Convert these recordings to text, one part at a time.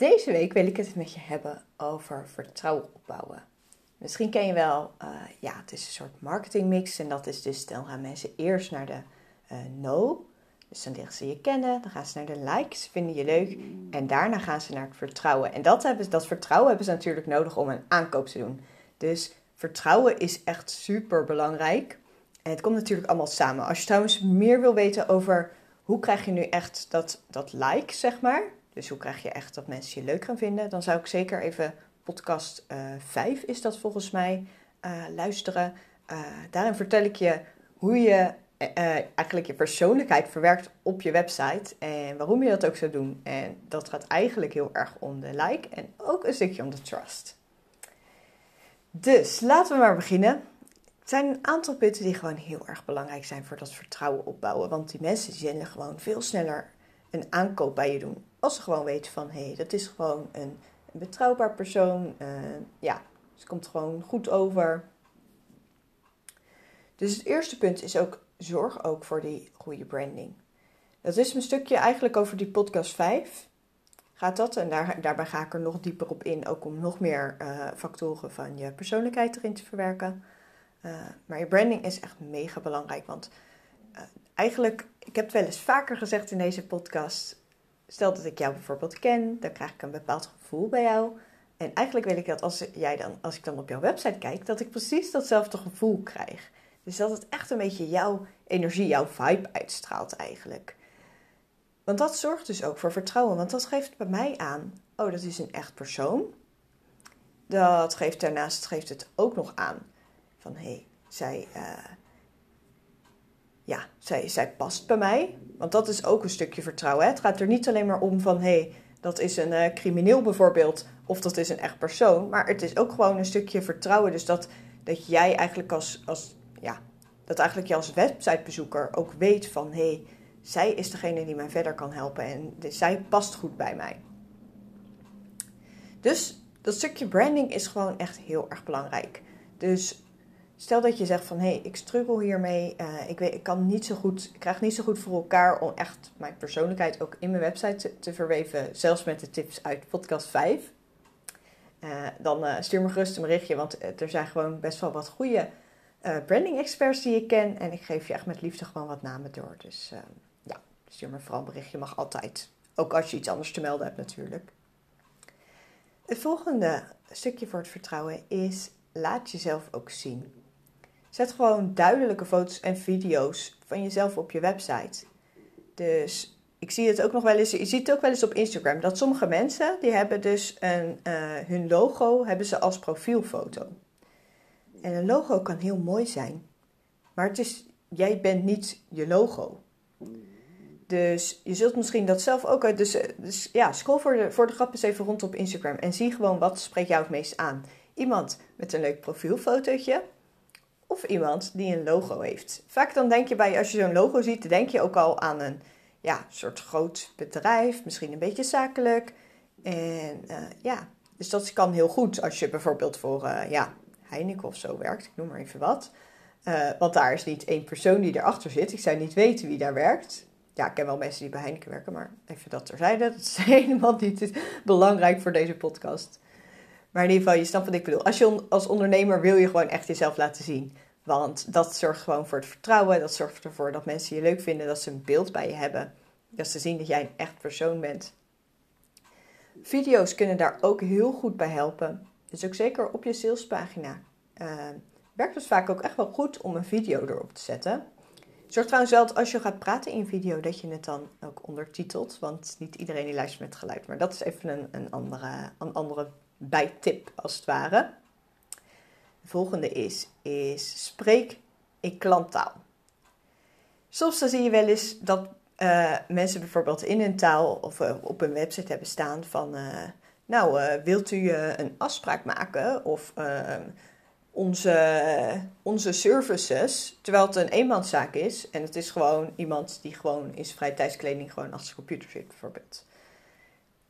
Deze week wil ik het met je hebben over vertrouwen opbouwen. Misschien ken je wel, uh, ja, het is een soort marketingmix en dat is dus, dan gaan mensen eerst naar de uh, no, dus dan leren ze je kennen, dan gaan ze naar de likes, vinden je leuk en daarna gaan ze naar het vertrouwen. En dat, hebben, dat vertrouwen hebben ze natuurlijk nodig om een aankoop te doen. Dus vertrouwen is echt super belangrijk. En het komt natuurlijk allemaal samen. Als je trouwens meer wil weten over hoe krijg je nu echt dat, dat like, zeg maar. Dus hoe krijg je echt dat mensen je leuk gaan vinden? Dan zou ik zeker even podcast uh, eh, 5 is dat volgens mij uh, luisteren. Uh, daarin vertel ik je hoe je eigenlijk je persoonlijkheid verwerkt op je website en waarom je dat ook zou doen. En dat gaat eigenlijk heel erg om de like en ook een stukje om de trust. Dus laten we maar beginnen. Het zijn een aantal punten die gewoon heel erg belangrijk zijn voor dat vertrouwen opbouwen. Want die mensen zullen gewoon veel sneller een aankoop bij je doen. Als ze gewoon weten van hé, hey, dat is gewoon een, betrouwbaar persoon. Uh, ja, ze komt gewoon goed over. Dus het eerste punt is ook zorg ook voor die goede branding. Dat is een stukje eigenlijk over die podcast 5. Gaat dat? En daar, daarbij ga ik er nog dieper op in, ook om nog meer uh, factoren van je persoonlijkheid erin te verwerken. Uh, maar je branding is echt mega belangrijk. Want eigenlijk, ik heb het wel eens vaker gezegd in deze podcast. Stel dat ik jou bijvoorbeeld ken, dan krijg ik een bepaald gevoel bij jou. En eigenlijk wil ik dat als, jij dan, als ik dan op jouw website kijk, dat ik precies datzelfde gevoel krijg. Dus dat het echt een beetje jouw energie, jouw vibe uitstraalt eigenlijk. Want dat zorgt dus ook voor vertrouwen. Want dat geeft bij mij aan, oh, dat is een echt persoon. Dat geeft daarnaast geeft het ook nog aan van hé, hey, zij, uh, ja, zij, zij past bij mij. Want dat is ook een stukje vertrouwen. Hè? Het gaat er niet alleen maar om van hé, hey, dat is een uh, crimineel bijvoorbeeld, of dat is een echt persoon. Maar het is ook gewoon een stukje vertrouwen. Dus dat, dat jij eigenlijk als, als, ja, dat eigenlijk je als websitebezoeker ook weet van hé, hey, zij is degene die mij verder kan helpen en zij past goed bij mij. Dus dat stukje branding is gewoon echt heel erg belangrijk. Dus Stel dat je zegt van hé, hey, ik struggle hiermee. Uh, ik, weet, ik, kan niet zo goed, ik krijg niet zo goed voor elkaar om echt mijn persoonlijkheid ook in mijn website te, verweven. Zelfs met de tips uit podcast 5. Uh, eh, dan uh, stuur me gerust een berichtje, want er zijn gewoon best wel wat goede branding experts die ik ken. En ik geef je echt met liefde gewoon wat namen door. Dus ja, stuur me vooral een berichtje, mag altijd. Ook als je iets anders te melden hebt natuurlijk. Het volgende stukje voor het vertrouwen is laat jezelf ook zien. Zet gewoon duidelijke foto's en video's van jezelf op je website. Dus ik zie het ook nog wel eens, je ziet het ook wel eens op Instagram, dat sommige mensen, die hebben dus een, uh, hun logo hebben ze als profielfoto. En een logo kan heel mooi zijn, maar het is, jij bent niet je logo. Dus je zult misschien dat zelf ook. Dus, dus ja, scroll voor de, voor de grap eens even rond op Instagram en zie gewoon wat spreekt jou het meest aan. Iemand met een leuk profielfotootje of iemand die een logo heeft. Vaak dan denk je bij, als je zo'n logo ziet, denk je ook al aan een ja, soort groot bedrijf, misschien een beetje zakelijk. En uh, ja, dus dat kan heel goed als je bijvoorbeeld voor uh, ja, Heineken of zo werkt, ik noem maar even wat. Uh, want daar is niet één persoon die erachter zit. Ik zou niet weten wie daar werkt. Ja, ik ken wel mensen die bij Heineken werken, maar even dat terzijde. Dat is helemaal niet belangrijk voor deze podcast. Maar in ieder geval, je snapt wat ik bedoel. Als je als ondernemer wil je gewoon echt jezelf laten zien. Want dat zorgt gewoon voor het vertrouwen. Dat zorgt ervoor dat mensen je leuk vinden, dat ze een beeld bij je hebben. Dat ze zien dat jij een echt persoon bent. Video's kunnen daar ook heel goed bij helpen. Dus ook zeker op je salespagina. Uh, werkt het vaak ook echt wel goed om een video erop te zetten. Zorg trouwens wel dat als je gaat praten in video, dat je het dan ook ondertitelt. Want niet iedereen die luistert met geluid. Maar dat is even een, een, andere, een andere bijtip als het ware. De volgende is, is spreek in klanttaal. Soms dan zie je wel eens dat uh, mensen bijvoorbeeld in een taal of uh, op een website hebben staan van... Uh, nou, wilt u een afspraak maken of onze, onze services, terwijl het een eenmanszaak is en het is gewoon iemand die gewoon in zijn vrije tijdskleding gewoon achter zijn computer zit bijvoorbeeld.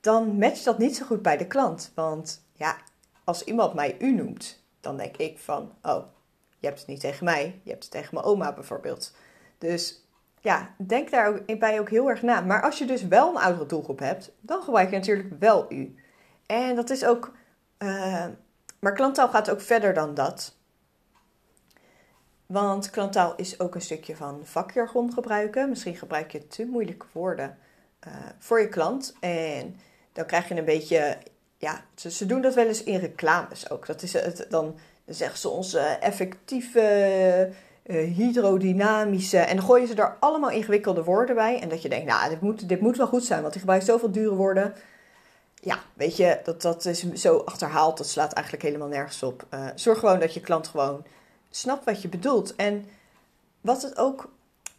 Dan matcht dat niet zo goed bij de klant, want ja, als iemand mij u noemt, dan denk ik van, oh, je hebt het niet tegen mij, je hebt het tegen mijn oma bijvoorbeeld. Dus ja, denk daarbij ook heel erg na. Maar als je dus wel een oudere doelgroep hebt, dan gebruik je natuurlijk wel u. En dat is ook. Uh, maar klanttaal gaat ook verder dan dat. Want klanttaal is ook een stukje van vakjargon gebruiken. Misschien gebruik je te moeilijke woorden uh, voor je klant. En dan krijg je een beetje. Ja, ze, ze, doen dat wel eens in reclames ook. Dat is het, dan, zeggen ze onze effectieve uh, hydrodynamische. En dan gooien ze er allemaal ingewikkelde woorden bij. En dat je denkt, nou, dit moet, dit moet wel goed zijn, want die gebruikt zoveel dure woorden. Ja, weet je, dat, dat is zo achterhaald. Dat slaat eigenlijk helemaal nergens op. Uh, zorg gewoon dat je klant gewoon snapt wat je bedoelt. En wat het ook,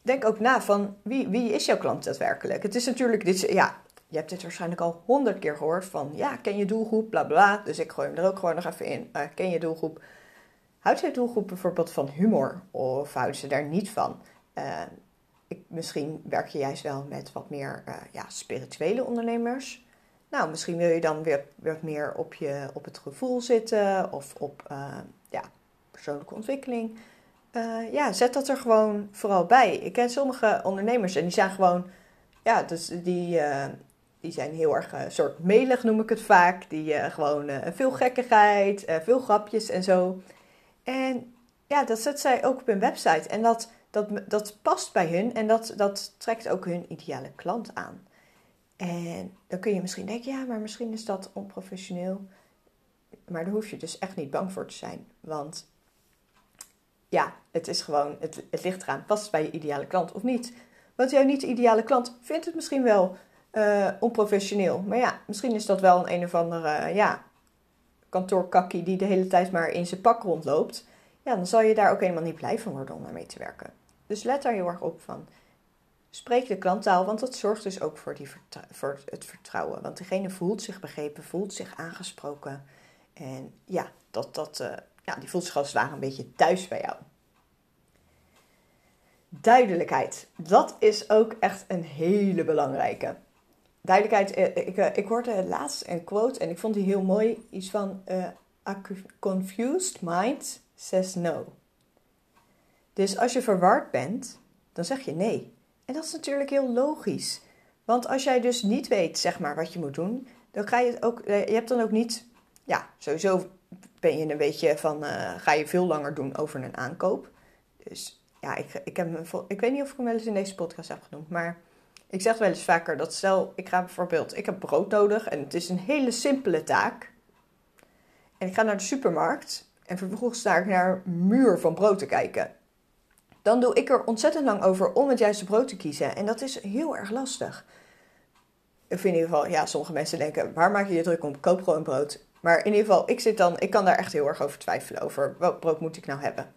denk ook na van wie, wie is jouw klant daadwerkelijk? Het is natuurlijk, dit, ja, je hebt dit waarschijnlijk al honderd keer gehoord van ja, ken je doelgroep, bla bla. Dus ik gooi hem er ook gewoon nog even in. Uh, ken je doelgroep? Houdt zij doelgroep bijvoorbeeld van humor of houden ze daar niet van? Uh, ik, misschien werk je juist wel met wat meer uh, ja, spirituele ondernemers. Nou, misschien wil je dan weer wat meer op, je, op het gevoel zitten of op ja, persoonlijke ontwikkeling. ja, zet dat er gewoon vooral bij. Ik ken sommige ondernemers en die zijn gewoon, ja, dus die, die zijn heel erg soort melig, noem ik het vaak. Die gewoon veel gekkigheid, veel grapjes en zo. En ja, dat zet zij ook op hun website. En dat, dat, dat past bij hun en dat, dat trekt ook hun ideale klant aan. En dan kun je misschien denken, ja, maar misschien is dat onprofessioneel. Maar daar hoef je dus echt niet bang voor te zijn. Want ja, het is gewoon, het, het ligt eraan, past het bij je ideale klant of niet? Want jouw niet-ideale klant vindt het misschien wel uh, onprofessioneel. Maar ja, misschien is dat wel een een of andere, ja, kantoorkakkie die de hele tijd maar in zijn pak rondloopt, ja, dan zal je daar ook helemaal niet blij van worden om daarmee te werken. Dus let daar heel erg op van. Spreek de klanttaal, want dat zorgt dus ook voor, die voor het vertrouwen. Want degene voelt zich begrepen, voelt zich aangesproken. En ja, dat, dat, uh, ja die voelt zich als het ware een beetje thuis bij jou. Duidelijkheid, dat is ook echt een hele belangrijke duidelijkheid, eh, ik, eh, ik hoorde laatst een quote en ik vond die heel mooi. Iets van, uh, a confused mind says no. Dus als je verward bent, dan zeg je nee. En dat is natuurlijk heel logisch. Want als jij dus niet weet, zeg maar, wat je moet doen, dan ga je het ook, je hebt dan ook niet, ja, sowieso ben je een beetje van, ga je veel langer doen over een aankoop. Dus ja, ik, ik, heb, ik weet niet of ik hem wel eens in deze podcast heb genoemd, maar ik zeg wel eens vaker dat stel, ik ga bijvoorbeeld, ik heb brood nodig en het is een hele simpele taak. En ik ga naar de supermarkt en vervolgens sta ik naar een muur van brood te kijken. Dan doe ik er ontzettend lang over om het juiste brood te kiezen. En dat is heel erg lastig. Of in ieder geval, ja, sommige mensen denken, waar maak je je druk om? Koop gewoon brood. Maar in ieder geval, ik zit dan, ik kan daar echt heel erg over twijfelen. Over welk brood moet ik nou hebben?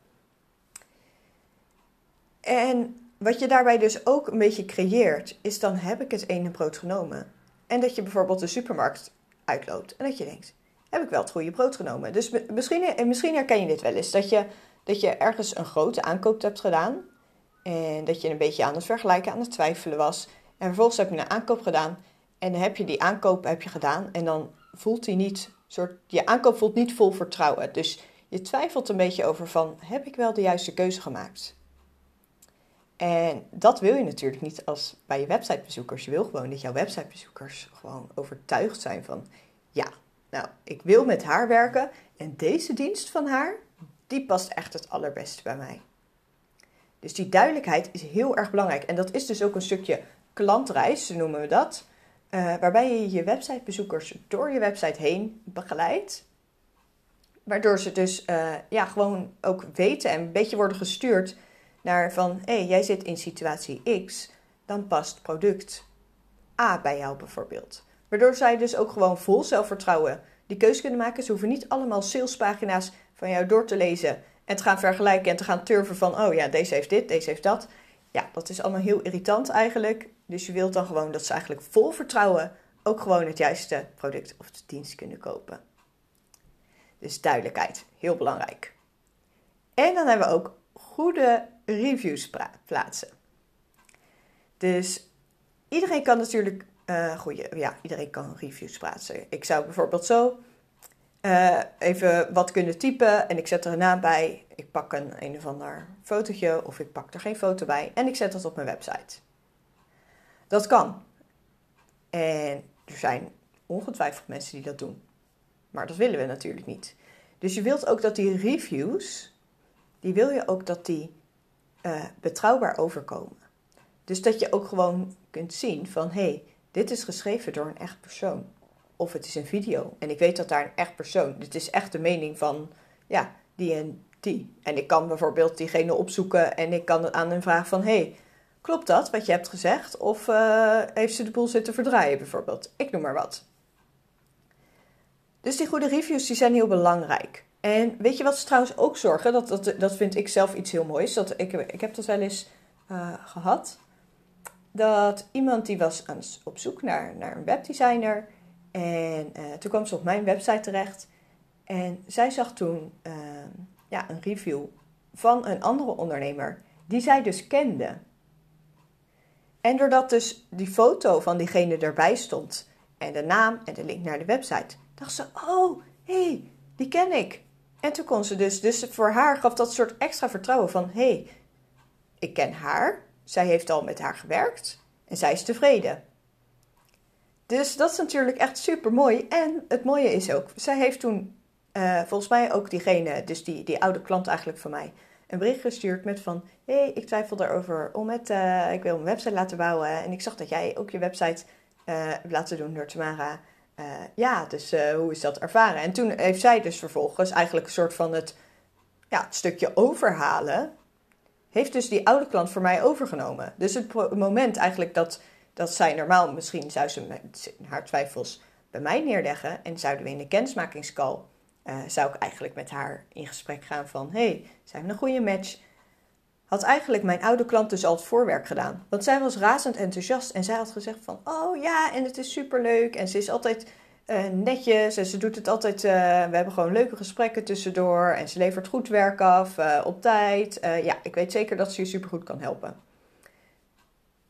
En wat je daarbij dus ook een beetje creëert, is dan heb ik het ene brood genomen. En dat je bijvoorbeeld de supermarkt uitloopt en dat je denkt, heb ik wel het goede brood genomen? Dus misschien, misschien herken je dit wel eens, dat je, dat je ergens een grote aankoop hebt gedaan en dat je een beetje aan het vergelijken, aan het twijfelen was. En vervolgens heb je een aankoop gedaan en dan heb je die aankoop heb je gedaan en dan voelt die niet, soort, je aankoop voelt niet vol vertrouwen. Dus je twijfelt een beetje over van, heb ik wel de juiste keuze gemaakt? En dat wil je natuurlijk niet als bij je websitebezoekers. Je wil gewoon dat jouw websitebezoekers gewoon overtuigd zijn van... Ja, nou, ik wil met haar werken en deze dienst van haar, die past echt het allerbeste bij mij. Dus die duidelijkheid is heel erg belangrijk. En dat is dus ook een stukje klantreis, noemen we dat. Uh, waarbij je je websitebezoekers door je website heen begeleidt. Waardoor ze dus uh, ja, gewoon ook weten en een beetje worden gestuurd naar van hé, hey, jij zit in situatie X, dan past product A bij jou bijvoorbeeld. Waardoor zij dus ook gewoon vol zelfvertrouwen die keuze kunnen maken. Ze hoeven niet allemaal salespagina's van jou door te lezen en te gaan vergelijken en te gaan turven van oh ja, deze heeft dit, deze heeft dat. Ja, dat is allemaal heel irritant eigenlijk. Dus je wilt dan gewoon dat ze eigenlijk vol vertrouwen ook gewoon het juiste product of de dienst kunnen kopen. Dus duidelijkheid, heel belangrijk. En dan hebben we ook goede reviews plaatsen. Dus iedereen kan natuurlijk uh, goeie, ja, iedereen kan reviews plaatsen. Ik zou bijvoorbeeld zo uh, even wat kunnen typen en ik zet er een naam bij. Ik pak een een of ander fotootje of ik pak er geen foto bij en ik zet dat op mijn website. Dat kan. En er zijn ongetwijfeld mensen die dat doen. Maar dat willen we natuurlijk niet. Dus je wilt ook dat die reviews, die wil je ook dat die uh, betrouwbaar overkomen. Dus dat je ook gewoon kunt zien van hé, hey, dit is geschreven door een echt persoon. Of het is een video. En ik weet dat daar een echt persoon. Dit is echt de mening van ja, die en die. En ik kan bijvoorbeeld diegene opzoeken en ik kan aan hem vragen van hé, hey, klopt dat wat je hebt gezegd? Of uh, heeft ze de boel zitten verdraaien bijvoorbeeld? Ik noem maar wat. Dus die goede reviews die zijn heel belangrijk. En weet je wat ze trouwens ook zorgen? Dat, dat, dat vind ik zelf iets heel moois. Dat, ik, ik heb dat wel eens uh, gehad dat iemand die was aan, op zoek naar, naar een webdesigner. En uh, toen kwam ze op mijn website terecht. En zij zag toen uh, ja, een review van een andere ondernemer die zij dus kende. En doordat dus die foto van diegene erbij stond en de naam en de link naar de website, dacht ze: Oh, hé, hey, die ken ik. En toen kon ze dus, dus voor haar gaf dat soort extra vertrouwen van: Hé, hey, ik ken haar, zij heeft al met haar gewerkt en zij is tevreden. Dus dat is natuurlijk echt super mooi. En het mooie is ook, zij heeft toen uh, volgens mij ook diegene, dus die, die oude klant eigenlijk van mij, een bericht gestuurd met van... Hé, hey, ik twijfel daarover om het, uh, ik wil een website laten bouwen. En ik zag dat jij ook je website uh, laten doen door Tamara. Ja, dus hoe is dat ervaren? En toen heeft zij dus vervolgens eigenlijk een soort van het, ja, stukje overhalen heeft dus die oude klant voor mij overgenomen. Dus het moment eigenlijk dat, dat zij normaal, misschien zou ze haar twijfels bij mij neerleggen en zouden we in de kennismakingscall, uh, zou ik eigenlijk met haar in gesprek gaan van, hey, zijn we een goede match? Had eigenlijk mijn oude klant dus al het voorwerk gedaan. Want zij was razend enthousiast en zij had gezegd van, oh ja, en het is superleuk en ze is altijd uh, netjes en ze doet het altijd. Uh, we hebben gewoon leuke gesprekken tussendoor en ze levert goed werk af uh, op tijd. ja, ik weet zeker dat ze je supergoed kan helpen.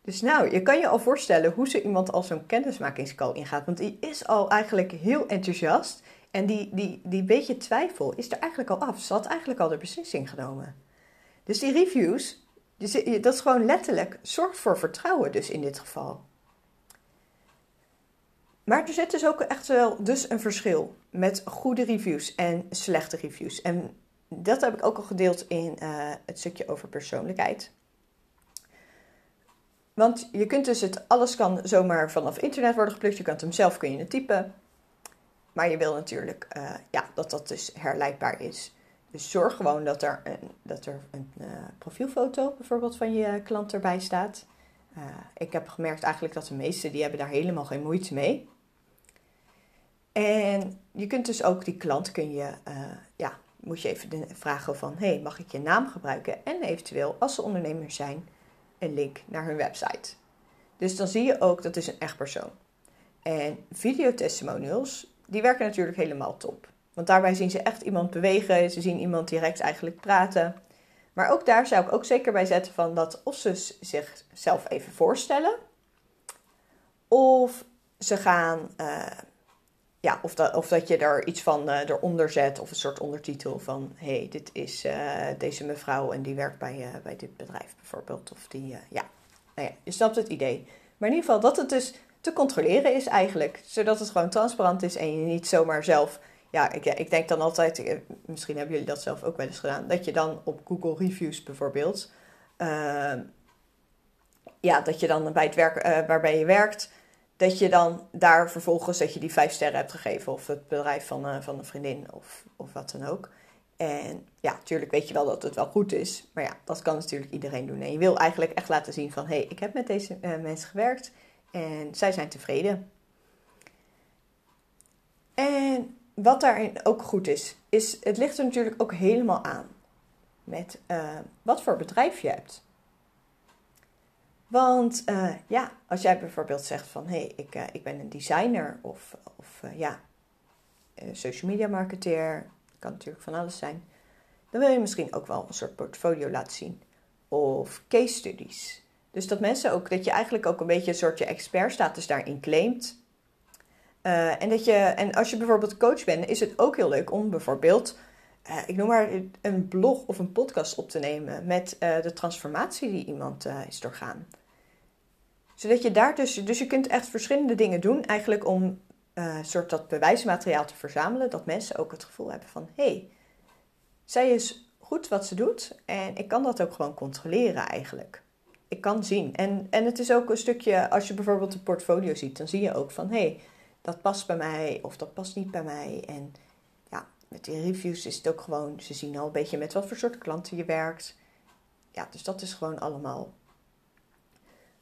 Dus nou, je kan je al voorstellen hoe ze iemand al zo'n kennismakingscall ingaat. Want die is al eigenlijk heel enthousiast. En die, die, die beetje twijfel is er eigenlijk al af. Ze had eigenlijk al de beslissing genomen. Dus die reviews, dat is gewoon letterlijk, zorgt voor vertrouwen dus in dit geval. Maar er zit dus ook echt wel dus een verschil met goede reviews en slechte reviews. En dat heb ik ook al gedeeld in uh, het stukje over persoonlijkheid. Want je kunt dus het, alles kan zomaar vanaf internet worden geplukt. Je kunt hem zelf kun je typen. Maar je wil natuurlijk uh, ja, dat dat dus herleidbaar is. Dus zorg gewoon dat er een, dat er een uh, profielfoto bijvoorbeeld van je klant erbij staat. ik heb gemerkt eigenlijk dat de meesten die hebben daar helemaal geen moeite mee. En je kunt dus ook die klant, kun je, uh, ja, moet je even vragen van, hey, mag ik je naam gebruiken? En eventueel, als ze ondernemers zijn, een link naar hun website. Dus dan zie je ook, dat is een echt persoon. En videotestimonials, die werken natuurlijk helemaal top. Want daarbij zien ze echt iemand bewegen, ze zien iemand direct eigenlijk praten. Maar ook daar zou ik ook zeker bij zetten van dat of ze zichzelf even voorstellen, of ze gaan... Uh, ja, of, dat, of dat je er iets van uh, eronder zet of een soort ondertitel van: hey, dit is uh, deze mevrouw en die werkt bij, bij dit bedrijf bijvoorbeeld. Of die, ja. Nou ja, je snapt het idee. Maar in ieder geval dat het dus te controleren is eigenlijk. Zodat het gewoon transparant is en je niet zomaar zelf. Ja, ik, ik denk dan altijd, misschien hebben jullie dat zelf ook wel eens gedaan, dat je dan op Google Reviews bijvoorbeeld, ehm, ja, dat je dan bij het werk waarbij je werkt, dat je dan daar vervolgens dat je die vijf sterren hebt gegeven. Of het bedrijf van, uh, van een vriendin of, of wat dan ook. En ja, natuurlijk weet je wel dat het wel goed is. Maar ja, dat kan natuurlijk iedereen doen. En je wil eigenlijk echt laten zien van... hé, hey, ik heb met deze mensen gewerkt en zij zijn tevreden. En wat daarin ook goed is, is het ligt er natuurlijk ook helemaal aan. Met uh, wat voor bedrijf je hebt. Want uh, ja, als jij bijvoorbeeld zegt van hé, hey, ik, uh, ik ben een designer of, of ja, social media marketeer, kan natuurlijk van alles zijn, dan wil je misschien ook wel een soort portfolio laten zien. Of case studies. Dus dat mensen ook, dat je eigenlijk ook een beetje een soort je expertstatus daarin claimt. En, dat je, en als je bijvoorbeeld coach bent, is het ook heel leuk om bijvoorbeeld uh, ik noem maar een blog of een podcast op te nemen met uh, de transformatie die iemand is doorgaan. Zodat je daar dus, dus je kunt echt verschillende dingen doen, eigenlijk om een soort dat bewijsmateriaal te verzamelen, dat mensen ook het gevoel hebben van, hé, hey, zij is goed wat ze doet en ik kan dat ook gewoon controleren eigenlijk. Ik kan zien. En, en het is ook een stukje, als je bijvoorbeeld een portfolio ziet, dan zie je ook van, hé, hey, dat past bij mij of dat past niet bij mij. En met die reviews is het ook gewoon, ze zien al een beetje met wat voor soort klanten je werkt. Ja, dus dat is gewoon allemaal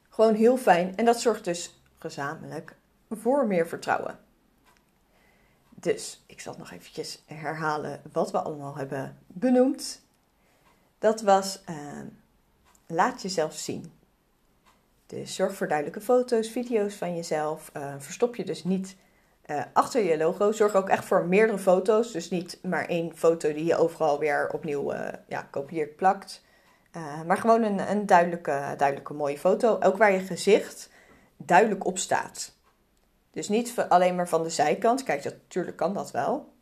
gewoon heel fijn. En dat zorgt dus gezamenlijk voor meer vertrouwen. Dus ik zal nog eventjes herhalen wat we allemaal hebben benoemd. Dat was uh, laat jezelf zien. Dus zorg voor duidelijke foto's, video's van jezelf. Uh, verstop je dus niet uh, achter je logo. Zorg ook echt voor meerdere foto's. Dus niet maar één foto die je overal weer opnieuw uh, ja, kopieert, plakt. Maar gewoon een, een duidelijke, duidelijke mooie foto. Ook waar je gezicht duidelijk op staat. Dus niet alleen maar van de zijkant. Kijk, natuurlijk kan dat wel.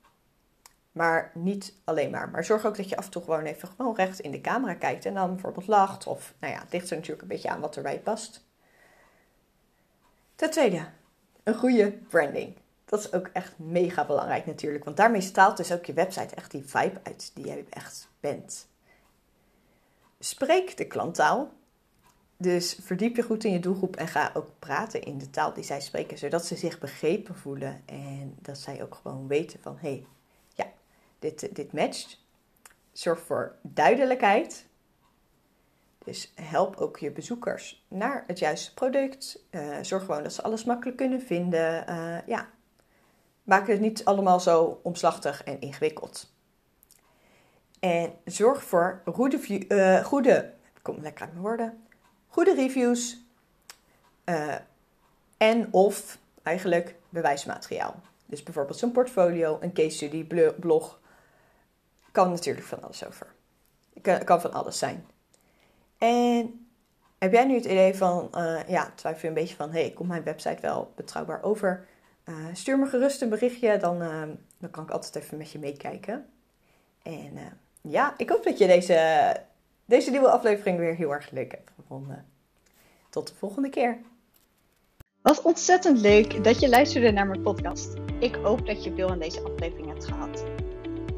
Maar niet alleen maar. Maar zorg ook dat je af en toe gewoon even gewoon recht in de camera kijkt. En dan bijvoorbeeld lacht. Of nou ja, het ligt er natuurlijk een beetje aan wat erbij past. Ten tweede, een goede branding. Dat is ook echt mega belangrijk natuurlijk. Want daarmee straalt dus ook je website echt die vibe uit die jij echt bent. Spreek de klanttaal. Dus verdiep je goed in je doelgroep en ga ook praten in de taal die zij spreken, zodat ze zich begrepen voelen en dat zij ook gewoon weten van hey, dit, dit matcht. Zorg voor duidelijkheid. Dus help ook je bezoekers naar het juiste product. Uh, zorg gewoon dat ze alles makkelijk kunnen vinden. Uh, ja, Maak het niet allemaal zo omslachtig en ingewikkeld. En zorg voor goede, uh, goede kom lekker uit mijn woorden, goede reviews en of eigenlijk bewijsmateriaal. Dus bijvoorbeeld zo'n portfolio, een case study, blog. Kan natuurlijk van alles over. Kan, kan van alles zijn. En heb jij nu het idee van, uh, ja, twijfel je een beetje van, hey, komt mijn website wel betrouwbaar over? Uh, stuur me gerust een berichtje, dan, uh, dan kan ik altijd even met je meekijken. En ja, ik hoop dat je deze, deze nieuwe aflevering weer heel erg leuk hebt gevonden. Tot de volgende keer. Wat ontzettend leuk dat je luisterde naar mijn podcast. Ik hoop dat je veel aan deze aflevering hebt gehad.